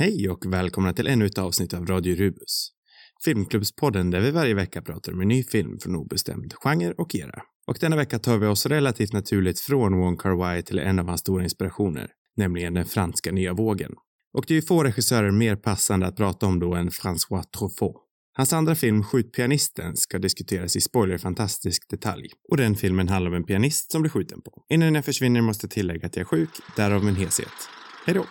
Hej och välkomna till ännu ett avsnitt av Radio Rubus. Filmklubbspodden där vi varje vecka pratar om en ny film från obestämd genre och era. Och denna vecka tar vi oss relativt naturligt från Wong Kar-wai till en av hans stora inspirationer, nämligen den franska nya vågen. Och det är ju få regissörer mer passande att prata om då än François Truffaut. Hans andra film Skjutpianisten ska diskuteras i spoilerfantastisk detalj. Och den filmen handlar om en pianist som blir skjuten på. Innan jag försvinner måste jag tillägga att jag är sjuk, därav min heshet. Hej då!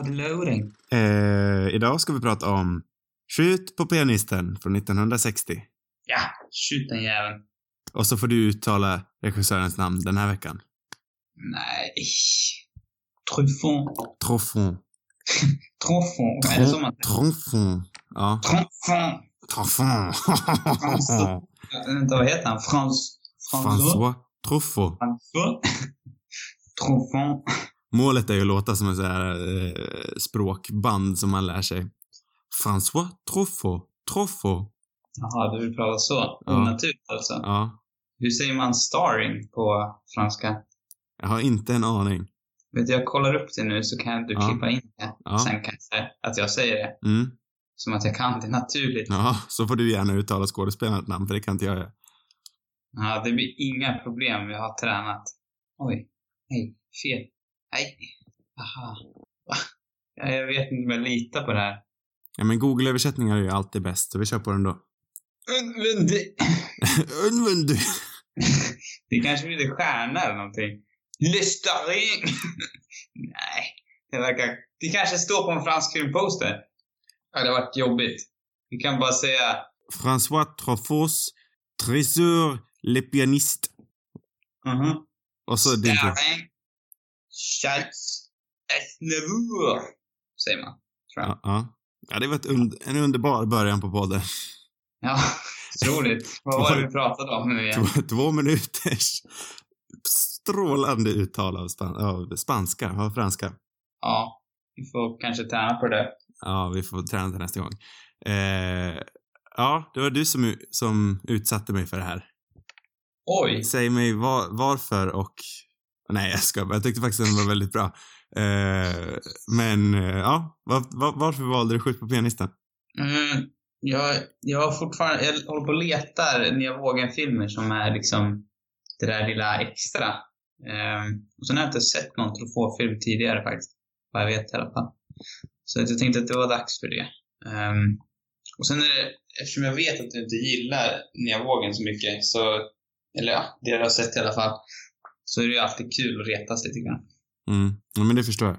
Loading? Eh, idag ska vi prata om Skjut på pianisten från 1960. Ja, skjut den jäveln. Och så får du uttala regissörens namn den här veckan. Nej. Truffaut. Truffaut. Truffaut. Är det så man? Truffaut. Ja. Truffaut. Truffaut. François. Vänta, vad heter han? Frans... François Truffaut. François? Truffaut. Målet är ju att låta som en sån här eh, språkband som man lär sig. François Truffaut. Truffaut. Jaha, du vill prata så? Ja. Onaturligt alltså. Ja. Hur säger man starring på franska? Jag har inte en aning. Vet du, jag kollar upp det nu så kan du Ja. klippa in det. Ja. Sen kan jag säga att jag säger det. Mm. Som att jag kan det naturligt. Ja, så får du gärna uttala skådespelarens namn, för det kan inte jag göra. Ja, det blir inga problem. Jag har tränat. Oj. Nej, fel. Nej. Aha. Va? Ja, Jag vet inte om jag litar på det här. Ja, men Google-översättningar är ju alltid bäst, så vi kör på den då. Men, men det... Unvund du! det kanske blir lite stjärna eller någonting. Listaring! Nej, det verkar... Det kanske står på en fransk filmposter. Det hade varit jobbigt. Vi kan bara säga... François Truffauts Trésor le pianiste. Mhm. Och så din tur. Charles Aznavour. Säger man. Tror jag. Ja, ja. ja, det var ett und en underbar början på podden. Ja, roligt. Vad var det vi pratade om nu igen? Två, två minuters strålande uttal av, span av spanska, av franska. Ja, vi får kanske träna på det. Ja, vi får träna till nästa gång. Eh, ja, det var du som, som utsatte mig för det här. Oj! Säg mig var, varför och... Nej, jag ska Jag tyckte faktiskt att den var väldigt bra. Eh, men, eh, ja. Var, var, varför valde du Skjut på pianisten? Mm, jag, jag fortfarande, jag håller på och letar Nya Vågen-filmer som är liksom det där lilla extra. Eh, och sen har jag inte sett någon Truffaut-film tidigare faktiskt. Vad jag vet i alla fall. Så jag tänkte att det var dags för det. Eh, och sen är det, eftersom jag vet att du inte gillar Nya Vågen så mycket, så, eller ja, det jag har sett i alla fall, så är det ju alltid kul att retas lite grann. Mm. Ja, men det förstår jag.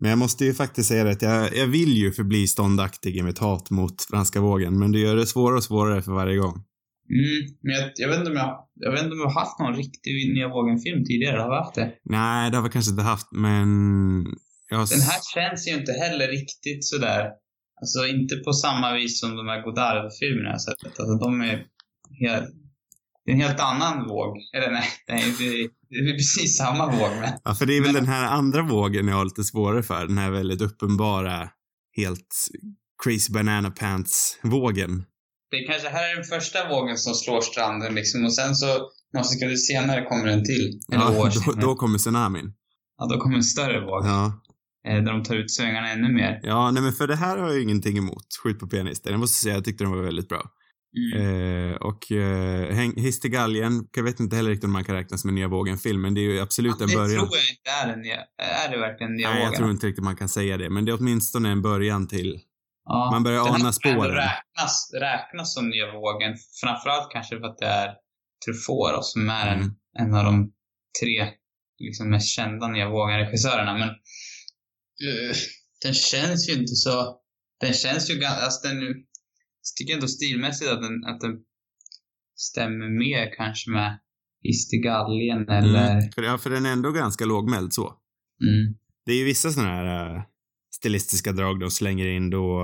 Men jag måste ju faktiskt säga det att jag, jag vill ju förbli ståndaktig i mitt hat mot franska vågen, men det gör det svårare och svårare för varje gång. Mm, men jag, jag vet inte om jag, jag vet inte om jag har haft någon riktig Nya Vågen-film tidigare. Har vi haft det? Nej, det har vi kanske inte haft, men... Har Den här känns ju inte heller riktigt sådär, alltså inte på samma vis som de här Godard-filmerna jag sett. Alltså de är helt, det är en helt annan våg. Eller nej, nej det, är, det är precis samma våg men. Ja, för det är väl Men- den här andra vågen jag har lite svårare för. Den här väldigt uppenbara, helt crazy banana pants-vågen. Det är kanske här är den första vågen som slår stranden liksom och sen så några sekunder senare kommer en till. Eller Ja, år då, då kommer tsunamin. ja, då kommer en större våg. Ja. Eh, där de tar ut svängarna ännu mer. ja, nej men för det här har jag ingenting emot. Skjut på pianisten. Jag måste säga, jag tyckte den var väldigt bra. Mm. Eh, och eh, galgen, jag vet inte heller riktigt om man kan räkna som en nya vågen-film, men det är ju absolut en det början. tror jag inte är en nya, är det verkligen nya Nej, jag vågen? tror inte riktigt man kan säga det, men det är åtminstone en början till. Ja, Man börjar ana spåren. Räknas, räknas som nya vågen. Framförallt kanske för att det är Truffaut som är en, Mm. en av de tre liksom, mest kända nya vågen-regissörerna. Men eh, den känns ju inte så... Den känns ju ganska... Alltså den, jag tycker ändå stilmässigt att den, att den stämmer mer kanske med Istigalien eller... Mm. För, ja, för den är ändå ganska lågmäld så. Mm. Det är ju vissa sådana här eh, stilistiska drag de slänger in då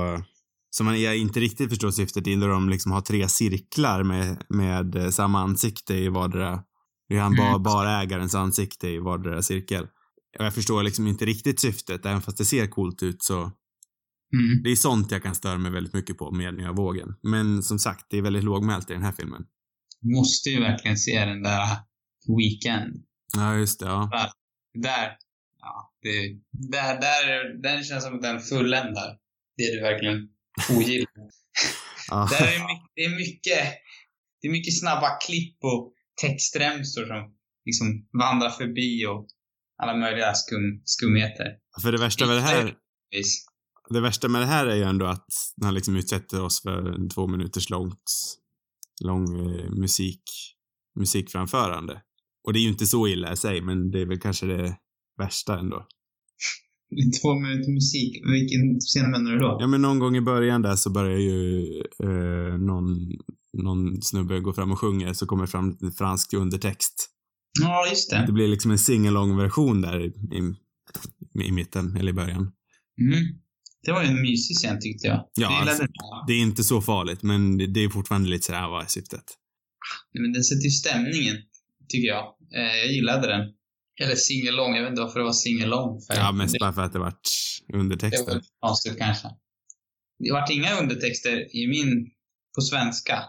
som man jag inte riktigt förstår syftet i, där de liksom har tre cirklar med, med eh, samma ansikte i vardera. Det är han bara, Mm. bara ägarens ansikte i vardera cirkel. Och jag förstår liksom inte riktigt syftet, även fast det ser coolt ut så. Mm. Det är sånt jag kan störa mig väldigt mycket på med Nya Vågen. Men som sagt, det är väldigt lågmält i den här filmen. Måste ju verkligen se den där Weekend. Ja, just det. Ja. Där, ja, det, där, där, den känns som att den fulländar det du verkligen ogillar. Där är det, mycket, det, är mycket, det är mycket snabba klipp och textremsor som liksom vandrar förbi och alla möjliga skum, skumheter. För det värsta med det här. Det värsta med det här är ju ändå att han liksom utsätter oss för en två minuters långt, lång eh, musik, musikframförande. Och det är ju inte så illa i sig, men det är väl kanske det värsta ändå. Två minuter musik. Vilken scen menar du då? Ja, men någon gång i början där så börjar ju eh, någon, någon snubbe gå fram och sjunger så kommer fram fransk undertext. Ja, just det. Det blir liksom en singalong version där i, i, i mitten, eller i början. Mm. Det var ju en mysig scen tyckte jag. Ja, jag alltså. Det är inte så farligt, men det, är fortfarande lite sådär, vad är syftet? Nej, Men den sätter ju stämningen, tycker jag. Eh, jag gillade den. Eller singelong, jag vet inte varför det var singelong. För Ja, mest bara för att det vart det var undertexter. konstigt kanske. Det vart inga undertexter i min, på svenska.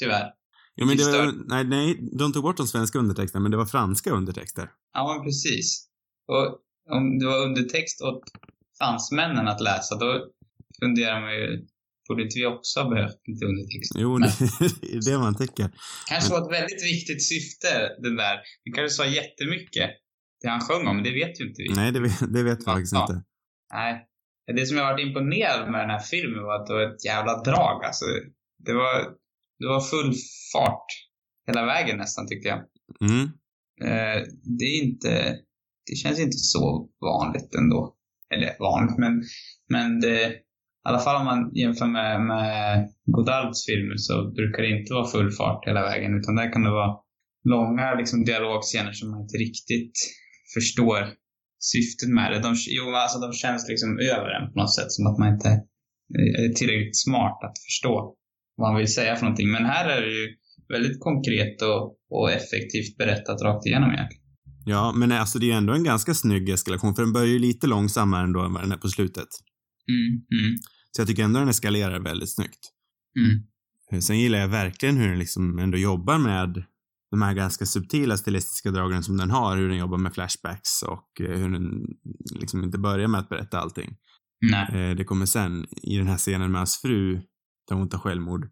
Tyvärr. Ja, men det var, nej, nej, de tog bort de svenska undertexterna, men det var franska undertexter. Ja, men precis. Och om det var undertext åt fransmännen att läsa, då funderar man ju, borde inte vi också ha behövt lite undertext? Jo, Men- det är det man tycker. kanske var ett väldigt viktigt syfte, den där. Det kanske sa jättemycket, det han sjöng om, men det vet ju inte vi. Nej, det vet, det vet vi faktiskt ja. inte. Nej. Det som jag varit imponerad med den här filmen var att det var ett jävla drag. Alltså, det var, det var full fart hela vägen nästan tyckte jag. Mm. Eh, det är inte, det känns inte så vanligt ändå. Eller vanligt, men, men det, i alla fall om man jämför med, med Godards filmer så brukar det inte vara full fart hela vägen, utan där kan det vara långa liksom, dialogscener som man inte riktigt förstår syftet med det. De, jo, alltså de känns liksom över en på något sätt, som att man inte eh, är tillräckligt smart att förstå vad han vill säga för någonting. Men här är det ju väldigt konkret och, och effektivt berättat rakt igenom egentligen. Ja, men alltså det är ju ändå en ganska snygg eskalation, för den börjar ju lite långsammare ändå än vad den är på slutet. Mm, mm, Så jag tycker ändå den eskalerar väldigt snyggt. mm. Sen gillar jag verkligen hur den liksom ändå jobbar med de här ganska subtila stilistiska dragen som den har, hur den jobbar med flashbacks och eh, hur den liksom inte börjar med att berätta allting. Nej. Eh, Det kommer sen i den här scenen med hans fru, där hon tar självmord.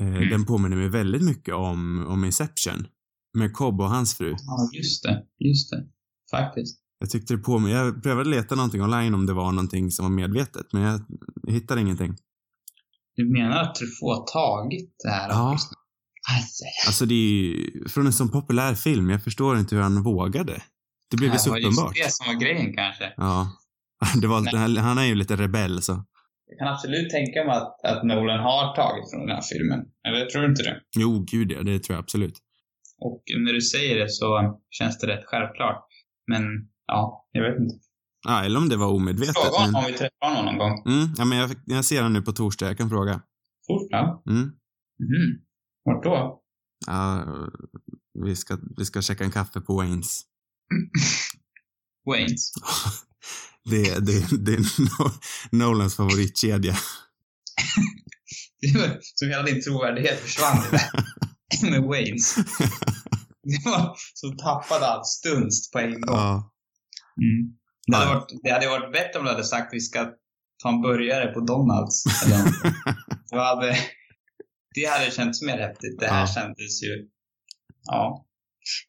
Eh, Mm. Den påminner mig väldigt mycket om, om Inception. Med Cobb och hans fru. Ja, just det. Just det. Faktiskt. Jag tyckte det påminner, jag prövade leta någonting online om det var någonting som var medvetet, men jag, hittade ingenting. Du menar att Truffaut tagit det här? Ja. aj, aj. Alltså det är ju från en sån populär film, jag förstår inte hur han vågade. Det blev ju Det så var uppenbart. just det som var grejen kanske. Ja. Det var, Nej. han är ju lite rebell så. Jag kan absolut tänka mig att, att Nolan har tagit från den här filmen. Eller tror du inte det? Jo, gud ja, det tror jag absolut. Och när du säger det så känns det rätt självklart. Men ja, jag vet inte. Ja, eller om det var omedvetet. Fråga honom Men, om vi träffar honom någon gång. mm, ja, men jag, jag ser han nu på torsdag, jag kan fråga. Ja. Mm. Mhm. Vart då? Ja, vi ska, vi ska checka en kaffe på Waynes. Waynes. Det, det, det är No- Nolans favoritkedja. Som hela din trovärdighet försvann. Med Waynes. Det var så tappade allt stunst på en gång. Ja. Mm. Det, hade varit, det hade varit bättre om du hade sagt vi ska ta en burgare på Donalds. Då hade, det hade känts mer häftigt. Det här Ja. kändes ju... Ja.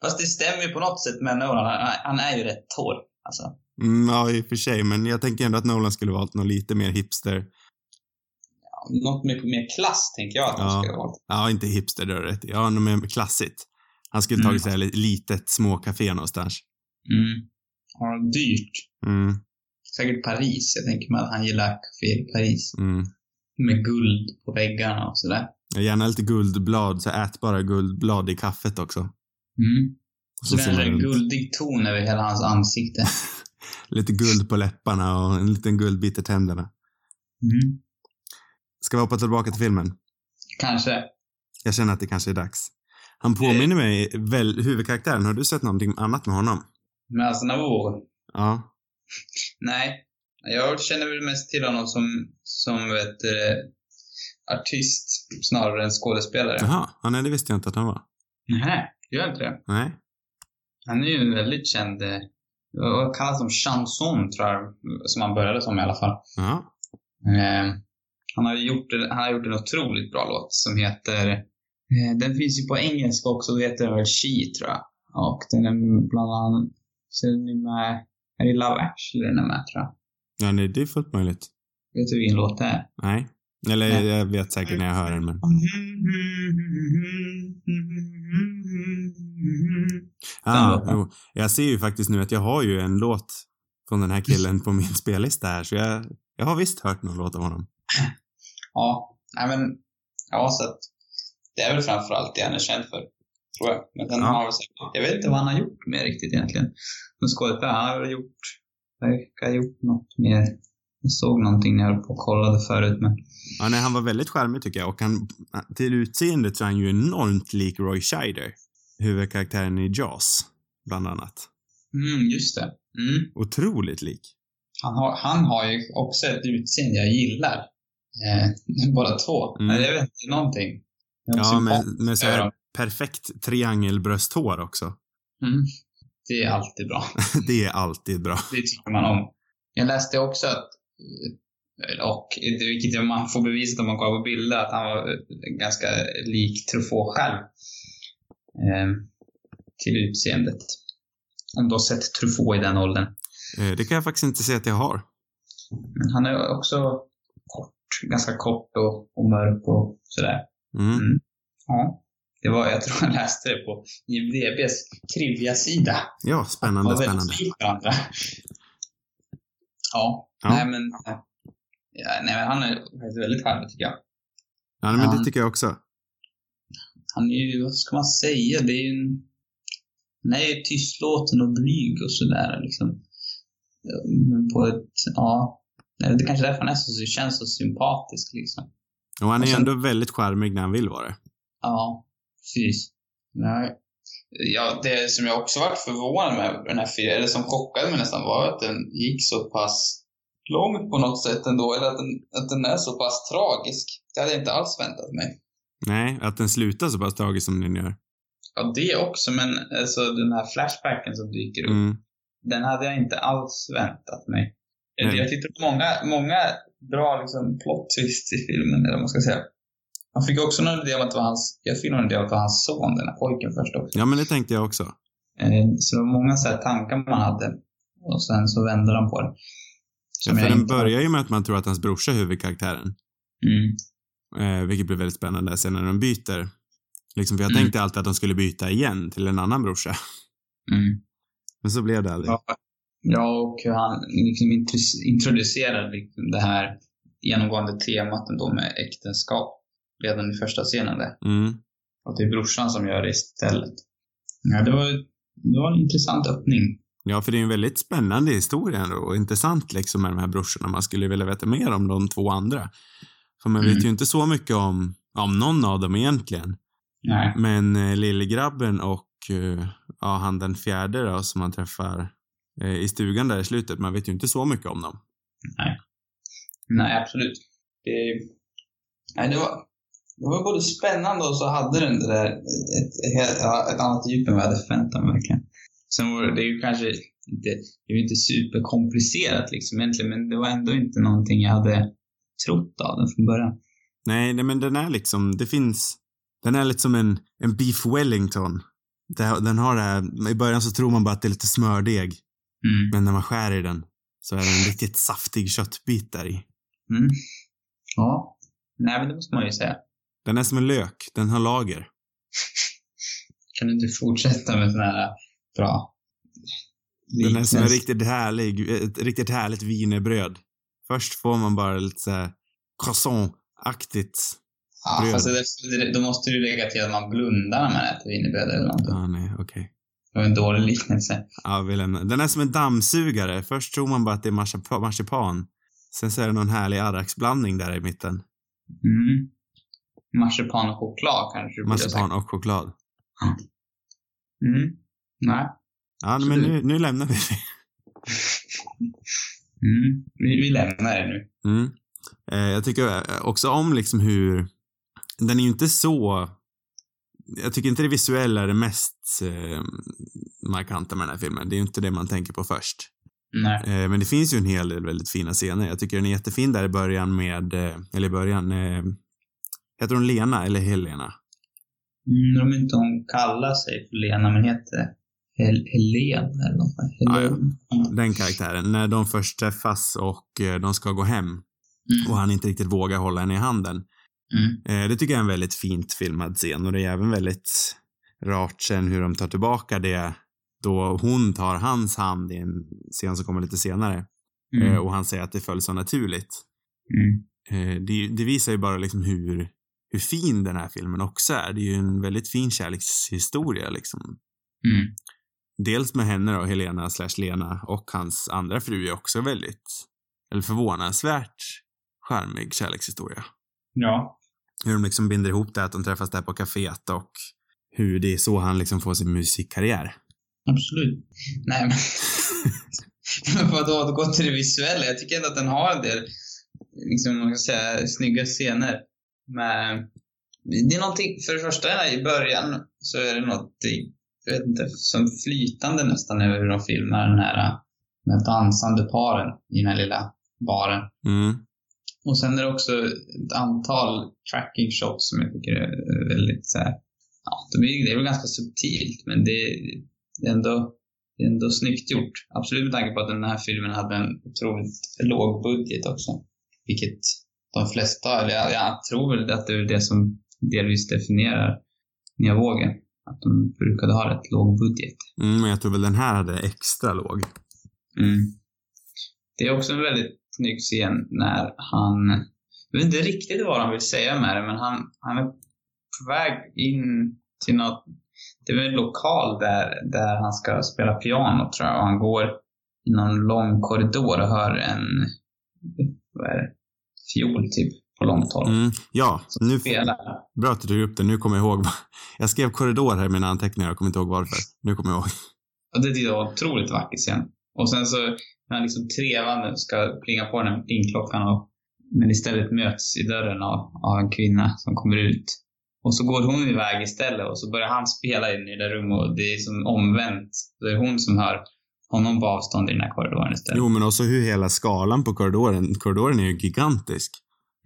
Fast det stämmer ju på något sätt med Nolan. Han, han är ju rätt torr. Alltså. Mm, ja, i och för sig, men jag tänker ändå att Nolan skulle valt något lite mer hipster. Något mycket mer klass tänker jag att han Ja. skulle ha valt. Ja, inte hipster, det har rätt. Ja, något mer klassigt. Han skulle Mm. tagit sig ett litet småcafé någonstans. Mm. Ja, dyrt. Mm, Säkert Paris. Jag tänker mig att han gillar café i Paris. mm. Med guld på väggarna och sådär. Jag gärna lite guldblad, så ätbara guldblad i kaffet också. Mm. Och Så man en guldig ton över hela hans ansikte. Lite guld på läpparna och en liten guldbit i tänderna. Mm. Ska vi hoppa tillbaka till filmen? Kanske. Jag känner att det kanske är dags. Han påminner mig väl, huvudkaraktären, har du sett någonting annat med honom? Men alltså Navour. Ja. Nej. Jag känner väl mest till honom som, som vet, eh, artist snarare än skådespelare. Jaha, ja, nej det visste jag inte att han var. Nej, gör inte det. Nej. Han är ju en väldigt känd, eh, kallas de? Chanson tror jag, som han började som i alla fall. Ja. Eh, han, har gjort, han har gjort en otroligt bra låt som heter, eh, den finns ju på engelska också, det heter väl She tror jag. Och den är bland annat, så är den med, är det Love Actually den är med tror jag. Ja, nej, det är fullt möjligt. Vet du vilken låt det är? Nej. Eller Nej. jag vet säkert när jag hör den, men... Ah, jo. Jag ser ju faktiskt nu att jag har ju en låt från den här killen på min spellista här, så jag, jag har visst hört någon låt av honom. Ja, nej men, ja så att det är väl framförallt det han är känd för, tror jag. Men sen Ja. har säkert, jag vet inte vad han har gjort mer riktigt egentligen. Som skådespelare, han har väl gjort, verkar ha gjort något mer. Jag såg någonting när jag höll på och kollade förut, men Ja, nej, han var väldigt charmig tycker jag och han, till utseendet så är han ju enormt lik Roy Scheider, huvudkaraktären i Jaws, bland annat. mm, just det. Mm. Otroligt lik. Han, har, han har ju också ett utseende jag gillar. Eh, båda två. Mm. Men Jag vet inte, någonting. Ja, sympatiskt med så här perfekt triangelbrösthår också. Mm. Det är alltid bra. Det är alltid bra. Det tycker man om. Jag läste också att, eh, och vilket man får bevisat om man kollar på bilder, att han var ganska lik Truffaut själv. Eh, till utseendet. Om du har sett Truffaut i den åldern. Eh, Det kan jag faktiskt inte säga att jag har. Men han är också kort, ganska kort och, och mörk och sådär. Mm. Mm. Ja. Det var, jag tror jag läste det på IMDBs trivia-sida. Ja, spännande, spännande. varandra. Ja, Ja. nej men... Ja, nej men han är faktiskt väldigt charmig tycker jag. Ja, men det Ja. tycker jag också. Han är ju, vad ska man säga, det är ju en... Han är ju tystlåten och blyg och sådär liksom. På ett, ja... Det är kanske därför han är så, känns så sympatisk liksom. Och han är Och sen- ändå väldigt charmig när han vill vara det. Ja, precis. Nej. Ja, det som jag också varit förvånad med den här filmen, eller som chockade mig nästan, var att den gick så pass långt på något sätt ändå, eller att den, att den är så pass tragisk. Det hade jag inte alls väntat mig. Nej, att den slutar så pass tragiskt som den gör. Ja, det också, men alltså den här flashbacken som dyker upp, Mm. den hade jag inte alls väntat mig. Nej. Jag tyckte många, många bra liksom, plot twists i filmen, eller vad man ska säga. Man fick också någon idé om att det var hans, jag fick någon idé om att det var hans son, den här pojken först också. Ja, men det tänkte jag också. Eh, Så det var många så här tankar man hade. Och sen så vände de på det. Ja, för den inte- börjar ju med att man tror att hans brorsa är huvudkaraktären. Mm. Eh, vilket blir väldigt spännande sen när de byter. Liksom, för jag Mm. tänkte alltid att de skulle byta igen till en annan brorsa. Mm. Men så blev det aldrig. Ja. Ja, och hur han liksom intro- introducerar liksom det här genomgående temat ändå med äktenskap. Redan i första scenen där. Mm. Och det är brorsan som gör det istället. Ja, det var, det var en intressant öppning. Ja, för det är en väldigt spännande historia ändå och intressant liksom med de här brorsorna. Man skulle vilja veta mer om de två andra. För man Mm. vet ju inte så mycket om, om någon av dem egentligen. Nej. Men eh, lillgrabben och eh, ja, han den fjärde då som man träffar i stugan där i slutet, man vet ju inte så mycket om dem. Nej, absolut. Det, nej, det, var, det var både spännande och så hade den det där ett, ett, annat djup än vad jag hade förväntat mig verkligen. Sen var det, ju kanske inte, det är ju inte superkomplicerat liksom egentligen, men det var ändå inte någonting jag hade trott av den från början. Nej, nej men den är liksom, det finns, den är lite som en, en beef wellington. Den har det här, i början så tror man bara att det är lite smördeg, Mm. men när man skär i den så är det en riktigt saftig köttbit där i. Mm. Ja. Nej, men det måste man ju säga. Den är som en lök, den har lager. Kan du inte fortsätta med sådana här bra Den är som en riktigt härlig, ett riktigt härligt wienerbröd. Först får man bara lite såhär croissant-aktigt. Ja, bröd. fast det, då måste du lägga till att man blundar när man äter wienerbröd eller någonting. Ja, nej, okej. Det var en dålig liknelse. Ja, vi lämnar. Den är som en dammsugare. Först tror man bara att det är marsipa- marsipan. Sen så är det någon härlig arraksblandning där i mitten. Mm. Marsipan och choklad kanske. Marsipan och choklad. Mm. Nej. Ja, men nu, nu lämnar vi det. Mm. Vi, vi lämnar det nu. Mm. Eh, jag tycker också om liksom hur... Den är ju inte så... jag tycker inte det visuella är det mest eh, markanta med den här filmen. Det är ju inte det man tänker på först. Nej. Eh, men det finns ju en hel del väldigt fina scener. Jag tycker den är jättefin där i början med, eh, eller i början, eh, heter hon Lena eller Helena? Mm, om inte hon kallar sig för Lena, men heter Hel Helen eller något sånt. Ja, Helen. Den karaktären. När de först träffas och eh, de ska gå hem Mm. och han inte riktigt vågar hålla henne i handen. Mm. Eh, det tycker jag är en väldigt fint filmad scen och det är även väldigt rart sen hur de tar tillbaka det då hon tar hans hand i en scen som kommer lite senare Mm. eh, och han säger att det föll så naturligt. Mm. Eh, det, det visar ju bara liksom hur, hur fin den här filmen också är. Det är ju en väldigt fin kärlekshistoria liksom. Mm. Dels med henne då, Helena slash Lena och hans andra fru är också väldigt, eller förvånansvärt charmig kärlekshistoria. Ja. Hur de liksom binder ihop det att de träffas där på kaféet och hur det är så han liksom får sin musikkarriär. Absolut. Nej, men... men vadå, gå till det visuella. Jag tycker ändå att den har en del, liksom, man kan säga, snygga scener. Med... Det är någonting, för det första i början så är det något, jag vet inte, som flytande nästan över hur de filmar den här med dansande paren i den här lilla baren. Mm. Och sen är det också ett antal tracking shots som jag tycker är väldigt så här, ja, de är, det är väl ganska subtilt, men det, det, är ändå, det är ändå snyggt gjort. Absolut med tanke på att den här filmen hade en otroligt låg budget också. Vilket de flesta, eller jag, jag tror väl att det är det som delvis definierar Nya vågen. Att de brukade ha rätt låg budget. Mm, men jag tror väl den här hade extra låg. Mm. Det är också en väldigt snygg scen när han, jag vet inte riktigt vad han vill säga med det, men han, han är på väg in till något, det är väl en lokal där, där han ska spela piano tror jag, och han går i någon lång korridor och hör en, vad är det, fiol typ på långt håll. Mm. Ja, Som nu, spelar. bra att du tog upp det. Nu kommer jag ihåg. Jag skrev korridor här i mina anteckningar. Jag kommer inte ihåg varför. Nu kommer jag ihåg. Och det tyckte jag var otroligt vacker scen. Och sen så han liksom trevande ska plinga på den här plingklockan och men istället möts i dörren av, av en kvinna som kommer ut. Och så går hon iväg istället och så börjar han spela in i det där rummet och det är som omvänt. Det är hon som hör honom på avstånd i den här korridoren istället. Jo, men också hur hela skalan på korridoren. Korridoren är ju gigantisk.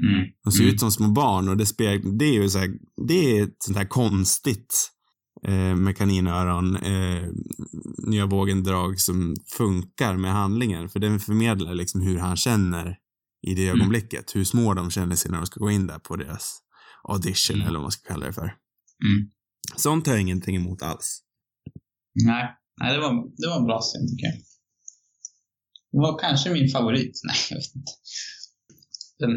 Mm. De ser Mm. ut som små barn och det, speg, det är ju så här, det är ett sånt här konstigt eh, med kaninöron, eh, nya vågen-drag som funkar med handlingen. För den förmedlar liksom hur han känner i det Mm. ögonblicket. Hur små de känner sig när de ska gå in där på deras audition Mm. eller vad man ska kalla det för. Mm. Sånt har jag ingenting emot alls. Nej, Nej det, var, det var en bra scen tycker jag. Det var kanske min favorit. Nej, jag vet inte. Den,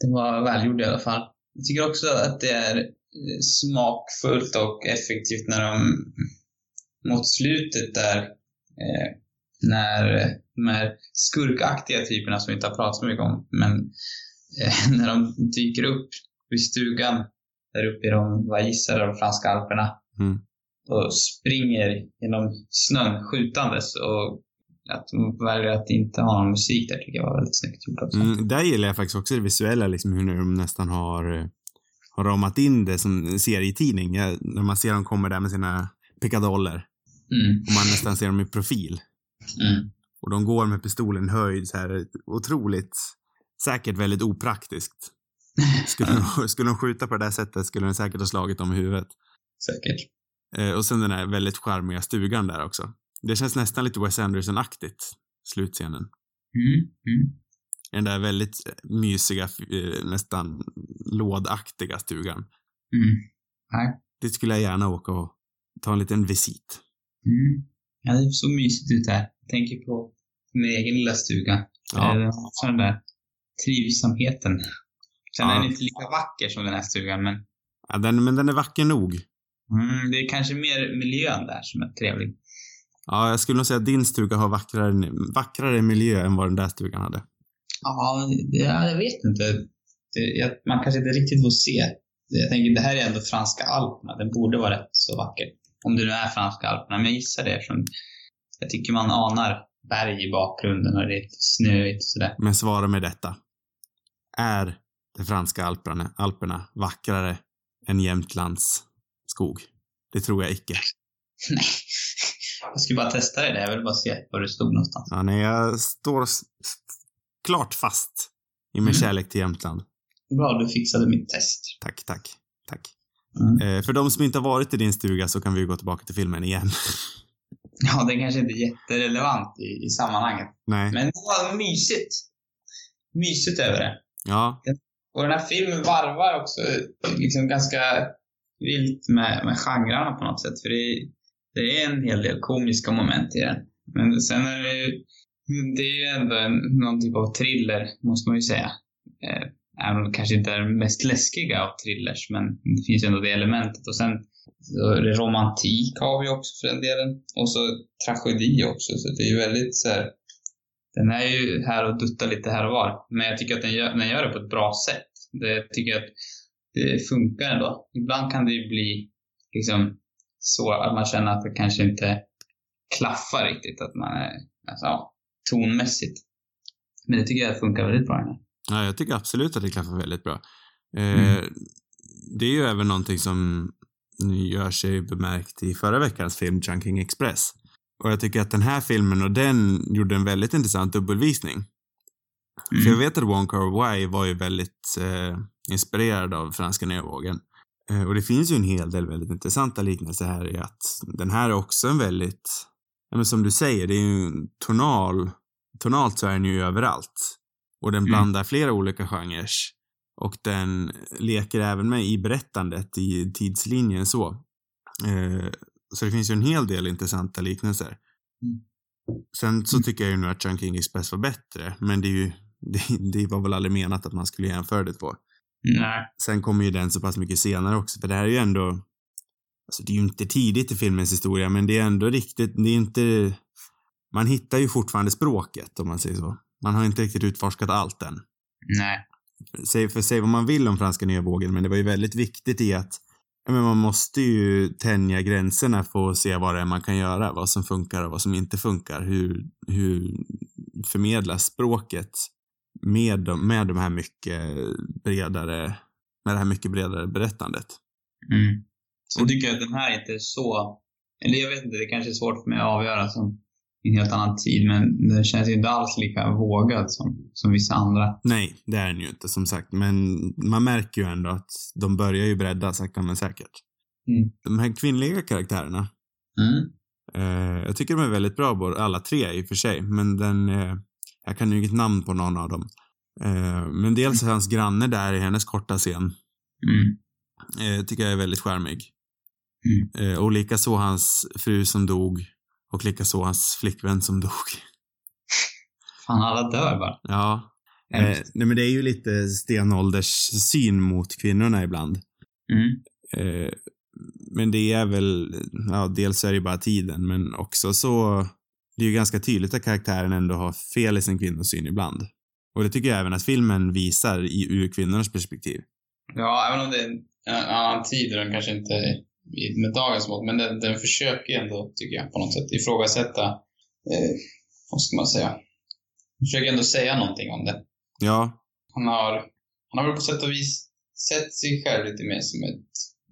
den var välgjord i alla fall. Jag tycker också att det är smakfullt och effektivt när de mot slutet där eh, när de här skurkaktiga typerna som vi inte har pratat så mycket om, men eh, när de dyker upp vid stugan där uppe i de, vad gissar, de franska alperna Mm. och springer genom snön skjutandes och att de väljer att inte ha någon musik där tycker jag var väldigt snyggt gjort också. Mm, där gillar jag faktiskt också det visuella, liksom hur de nästan har, eh, har ramat in det som serietidning. Jag, när man ser dem komma där med sina pickadoller Mm. och man nästan ser dem i profil. Mm. Och de går med pistolen höjd så här otroligt, säkert väldigt opraktiskt. Skulle, de, skulle de skjuta på det där sättet skulle den säkert ha slagit dem i huvudet. Säkert. Eh, och sen den här väldigt charmiga stugan där också. Det känns nästan lite Wes Anderson-aktigt, slutscenen. Mm. Mm. Den där väldigt eh, mysiga, eh, nästan lådaktiga stugan. Mm. Nej. Dit skulle jag gärna åka och ta en liten visit. Mm. Ja, det såg mysigt ut här. Jag tänker på min egen lilla stuga. Ja. Eh, också den där trivsamheten. Sen Ja. är den inte lika vacker som den här stugan, men Ja, den, men den är vacker nog. mm, det är kanske mer miljön där som är trevlig. Ja, jag skulle nog säga att din stuga har vackrare, vackrare miljö än vad den där stugan hade. Ja, jag vet inte. Det, jag, man kanske inte riktigt får se. Jag tänker, det här är ändå franska alperna. Den borde vara rätt så vacker. Om det nu är franska alperna, men jag gissar det eftersom jag tycker man anar berg i bakgrunden och det är snöigt och sådär. Men svara med detta. Är de franska alperna, alperna vackrare en Jämtlands skog. Det tror jag icke. Nej. Jag skulle bara testa det. Jag vill bara se var du stod någonstans. Ja, nej, jag står klart fast i min Mm. kärlek till Jämtland. Bra, du fixade mitt test. Tack, tack, tack. Mm. Eh, för de som inte har varit i din stuga så kan vi ju gå tillbaka till filmen igen. Ja, det kanske inte är jätterelevant i, i sammanhanget. nej. Men det var mysigt. Mysigt över det. Ja, Och den här filmen varvar också liksom ganska vilt med, med genrerna på något sätt. För det, är- det är en hel del komiska moment i den. Men sen är det ju, Mm, det är ju ändå en, någon typ av thriller, måste man ju säga. Eh, även om det kanske inte är den mest läskiga av thrillers, men det finns ju ändå det elementet. Och sen så är det romantik har vi också för den delen. Och så tragedi också. Så det är ju väldigt så här, den är ju här och duttar lite här och var. Men jag tycker att den gör, den gör det på ett bra sätt. Det jag tycker att det funkar ändå. Ibland kan det ju bli liksom så att man känner att det kanske inte klaffar riktigt. Att man är, alltså, ja, tonmässigt. Men det tycker jag funkar väldigt bra. här. ja jag tycker absolut att det klaffar väldigt bra. Eh, Mm. Det är ju även någonting som gör sig bemärkt i förra veckans film Chunking Express. Och jag tycker att den här filmen och den gjorde en väldigt intressant dubbelvisning. Mm. För jag vet att Wong Kar-wai var ju väldigt eh, inspirerad av franska nya vågen. Eh, och det finns ju en hel del väldigt intressanta liknelser här i att den här är också en väldigt, ja men som du säger, det är ju en tonal, tonalt så är den ju överallt. Och den Mm. blandar flera olika genrer. Och den leker även med i berättandet, i tidslinjen så. Eh, så det finns ju en hel del intressanta liknelser. Mm. Sen så Mm. tycker jag ju nu att Chunking Express var bättre, men det är ju, det, det var väl aldrig menat att man skulle jämföra det två. Nej. Sen kommer ju den så pass mycket senare också, för det här är ju ändå, alltså det är ju inte tidigt i filmens historia, men det är ändå riktigt, det är inte, man hittar ju fortfarande språket om man säger så. Man har inte riktigt utforskat allt än. Nej. Säg, för säg vad man vill om franska nya vågen, men det var ju väldigt viktigt i att men man måste ju tänja gränserna för att se vad det är man kan göra, vad som funkar och vad som inte funkar. Hur, hur förmedlas språket med de, med de här mycket bredare, med det här mycket bredare berättandet. Mm. Så tycker jag att den här inte är så, eller jag vet inte, det kanske är svårt för mig att avgöra som en helt annan tid, men den känns ju inte alls lika vågad som, som vissa andra. Nej, det är den ju inte som sagt, men man märker ju ändå att de börjar ju bredda sakta men säkert. Mm. De här kvinnliga karaktärerna, Mm. Eh, jag tycker de är väldigt bra, alla tre i och för sig, men den, eh, jag kan ju inget namn på någon av dem. Eh, men dels hans granne där i hennes korta scen, Mm. eh, tycker jag är väldigt charmig. Mm. Eh, och likaså hans fru som dog, och likaså hans flickvän som dog. Fan, alla dör bara. Ja. Eh, nej men det är ju lite stenålders syn mot kvinnorna ibland. Mm. Eh, men det är väl, ja, dels är det ju bara tiden, men också så, det är ju ganska tydligt att karaktären ändå har fel i sin kvinnosyn ibland. Och det tycker jag även att filmen visar i, ur kvinnornas perspektiv. Ja, även om det är en annan tid och den kanske inte med dagens mått, men den, den försöker ändå, tycker jag, på något sätt ifrågasätta, eh, vad ska man säga, Den försöker ändå säga någonting om det. Ja, Han har, han har väl på sätt och vis sett sig själv lite mer som ett,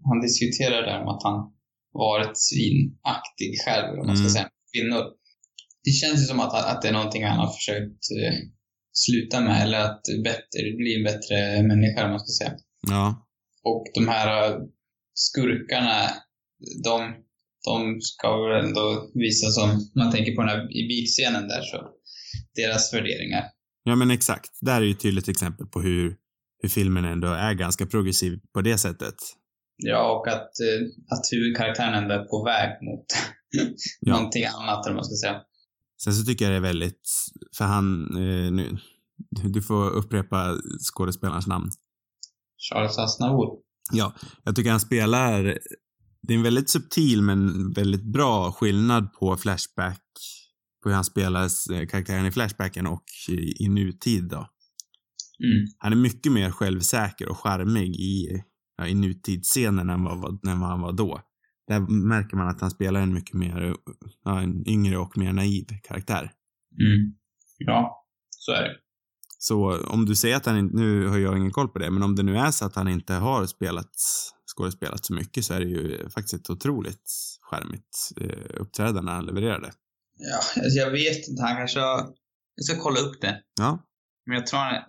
han diskuterar där om att han varit svinaktig själv, eller man ska Mm. säga, kvinnor. Det känns ju som att, att det är någonting han har försökt eh, sluta med, eller att bättre, bli en bättre människa, vad man ska säga. ja, Och de här skurkarna, de, de ska väl ändå visa som, om man tänker på den här i bilscenen där, så deras värderingar. ja men exakt. Där är ju ett tydligt exempel på hur, hur filmen ändå är ganska progressiv på det sättet. Ja, och att, eh, att huvudkaraktären ändå är på väg mot Ja. någonting annat, eller man ska säga. Sen så tycker jag det är väldigt, för han, eh, nu, du får upprepa skådespelarens namn. Charles Aznavour. Ja, jag tycker han spelar, det är en väldigt subtil men väldigt bra skillnad på Flashback, på hur han spelar eh, karaktären i Flashbacken och i, i nutid då. Mm. Han är mycket mer självsäker och charmig i, ja, i nutidsscenen än vad, vad, än vad han var då. Där märker man att han spelar en mycket mer, ja, en yngre och mer naiv karaktär. Mm. Ja, så är det. Så om du säger att han inte, nu har jag ingen koll på det, men om det nu är så att han inte har spelat skådespelat så mycket så är det ju faktiskt ett otroligt skärmigt eh, uppträdande han levererade. Ja, alltså jag vet inte. Han kanske har... Jag ska kolla upp det. Ja. Men jag tror han är,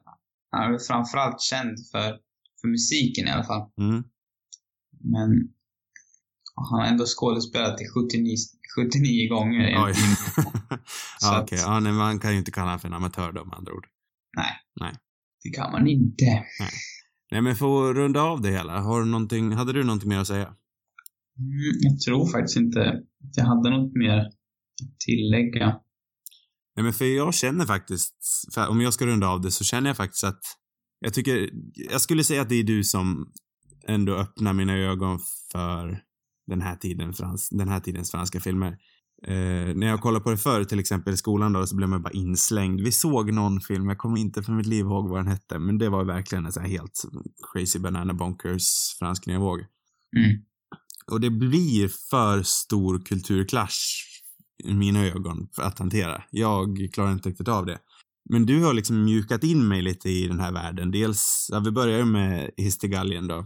han är framförallt känd för, för musiken i alla fall. Mm. Men han har ändå skådespelat i 79, 79 gånger Oj. ja, okej. Ja, nej, man kan ju inte kalla honom för en amatör då med andra ord. Det kan man inte. Nej, men för att runda av det hela, har du någonting, hade du någonting mer att säga? Mm, jag tror faktiskt inte att jag hade något mer att tillägga. Nej, men för jag känner faktiskt, om jag ska runda av det så känner jag faktiskt att jag tycker, jag skulle säga att det är du som ändå öppnar mina ögon för den här, tiden, frans, den här tidens franska filmer. Eh, när jag kollade på det förr, till exempel i skolan då, så blev man bara inslängd. Vi såg någon film, jag kommer inte för mitt liv ihåg vad den hette, men det var verkligen en sån här helt crazy banana bonkers fransk nya våg. Mm. Och det blir för stor kulturklasch i mina ögon för att hantera. Jag klarar inte riktigt av det. Men du har liksom mjukat in mig lite i den här världen. Dels, ja, vi börjar ju med Histigalien då.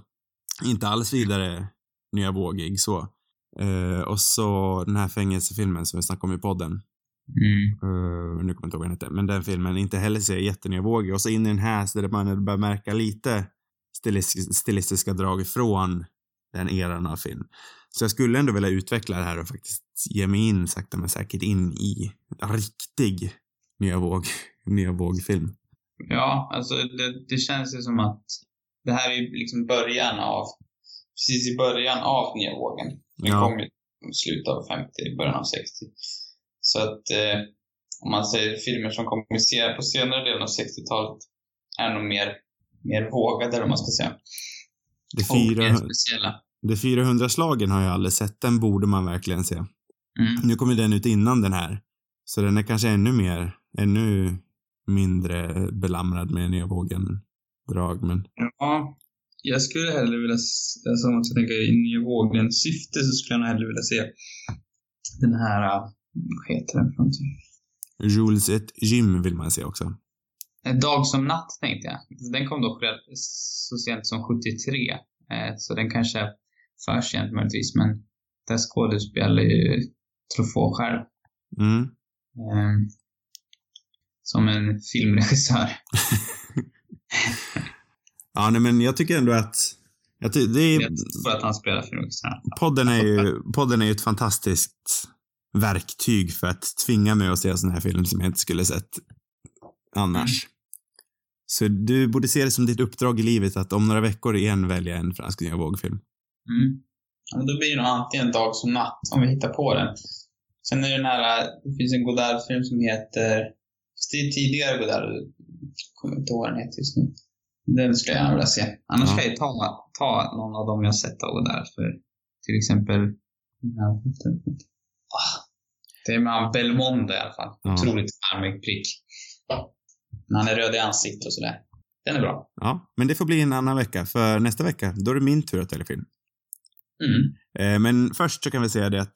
Inte alls vidare nya vågig så. Eh, och så den här fängelsefilmen som vi snackade om i podden. Mm. Uh, nu kommer jag inte ihåg vad den hette, men den filmen inte heller ser jättenivåig. Och så in i den här så där man börjar märka lite stilis- stilistiska drag från den eran av film. Så jag skulle ändå vilja utveckla det här och faktiskt ge mig in sakta men säkert in i riktig nya våg, nya vågfilm. Ja, alltså det, det känns ju som att det här är liksom början av, precis i början av nya vågen. Den Ja. kom ju i slutet av 50, början av 60. Så att eh, om man säger filmer som kom på senare delen av 60-talet är nog mer, mer vågade, vad man ska säga. Det, Och mer fyra, speciella. det 400-slagen har jag aldrig sett, den borde man verkligen se. Mm. Nu kommer den ut innan den här. Så den är kanske ännu mer, ännu mindre belamrad med nya vågen drag, men Ja, jag skulle hellre vilja, alltså om man ska tänka i nya vågen syfte så skulle jag hellre vilja se den här, äh, vad heter den för någonting? Jules ett gym vill man se också. En dag som natt tänkte jag. Den kom dock så sent som 73. Eh, så den kanske är för sent möjligtvis, men där skådespelar ju Truffaut själv. Mm. Eh, som en filmregissör. Ja, nej, men jag tycker ändå att jag ty- det är, Jag tror att han spelar filmregissör. podden, är ju, podden är ju ett fantastiskt verktyg för att tvinga mig att se sån här film som jag inte skulle sett annars. Så du borde se det som ditt uppdrag i livet att om några veckor igen välja en fransk nya vågfilm. Mm. Ja, men då blir det nog antingen Dag som natt, om vi hittar på den. Sen är det den här, det finns en Godard-film som heter, det är tidigare Godard, jag kommer inte ihåg vad den heter just nu. Den skulle jag gärna vilja se. Annars Ja. ska jag ta, ta någon av dem jag sett av Godard. För till exempel, det är med Belmondo i alla fall. Ja. Otroligt charmig prick. När han är röd i ansiktet och sådär. Den är bra. Ja, men det får bli en annan vecka, för nästa vecka, då är det min tur att välja film. Mm. Eh, men först så kan vi säga det att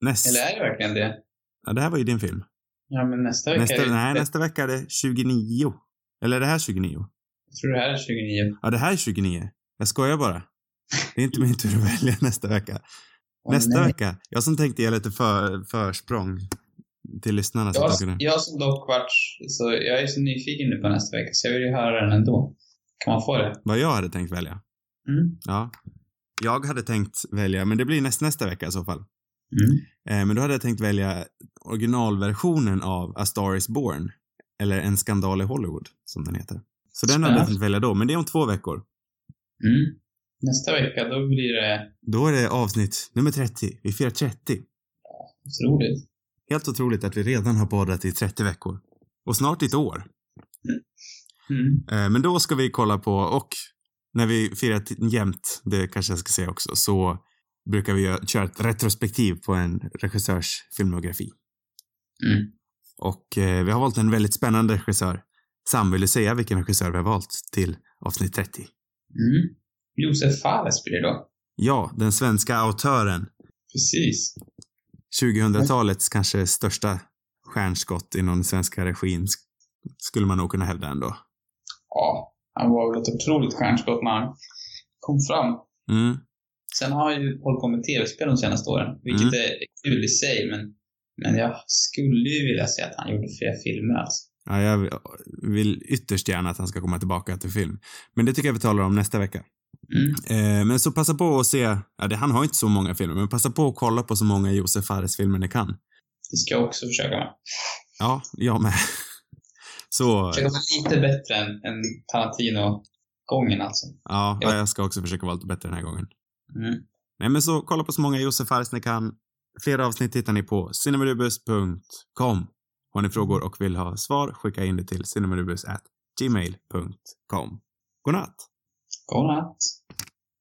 näst... Eller är det verkligen det? Ja, det här var ju din film. Ja, men nästa vecka Nästa, är det... nej, nästa vecka är det 29. Eller är det här 29? Jag tror det här är 29. Ja, det här är 29. Jag skojar bara. Det är inte min tur att välja nästa vecka. Åh, nästa nej. vecka. Jag som tänkte ge lite för, försprång till lyssnarna. Så Jag, de kunde... jag som dock vart, så jag är så nyfiken nu på nästa vecka så jag vill ju höra den ändå. Kan man få det? Vad jag hade tänkt välja. Mm. Ja. Jag hade tänkt välja, men det blir näst, nästa vecka i så fall. Mm. Eh, men då hade jag tänkt välja originalversionen av A Star Is Born. Eller En skandal i Hollywood, som den heter. Så den hade jag tänkt välja då, men det är om två veckor. Mm. Nästa vecka, då blir det Då är det avsnitt nummer 30. Vi firar 30. otroligt. Helt otroligt att vi redan har poddat i 30 veckor. Och snart ett år. Mm. Eh, Men då ska vi kolla på, och när vi firar jämt, det kanske jag ska säga också, så brukar vi köra ett retrospektiv på en regissörs filmografi. Mm. Och eh, vi har valt en väldigt spännande regissör. Sam, vill du säga vilken regissör vi har valt till avsnitt 30? Mm. Josef Fares blir det då. Ja, den svenska autören. Precis. 2000-talets kanske största stjärnskott inom den svenska regin, sk- skulle man nog kunna hävda ändå. Ja, han var väl ett otroligt stjärnskott när han kom fram. Mm. Sen har jag ju hållit på med tv-spel de senaste åren, vilket Mm. är kul i sig, men, men jag skulle ju vilja se att han gjorde fler filmer alltså. Ja, jag vill ytterst gärna att han ska komma tillbaka till film. Men det tycker jag vi talar om nästa vecka. Mm. Eh, men så passa på att se, ja, det, han har inte så många filmer, men passa på att kolla på så många Josef Fares-filmer ni kan. Det ska jag också försöka med. Ja, jag med. Så, Försöka vara lite bättre än, än Tarantino-gången alltså. ja, Ja. jag ska också försöka vara lite bättre den här gången. Mm. Nej, men så kolla på så många Josef Fares ni kan. Fler avsnitt hittar ni på cinemarubus.com. Har ni frågor och vill ha svar, skicka in det till cinemarubus@gmail.com. Godnatt! Godnatt!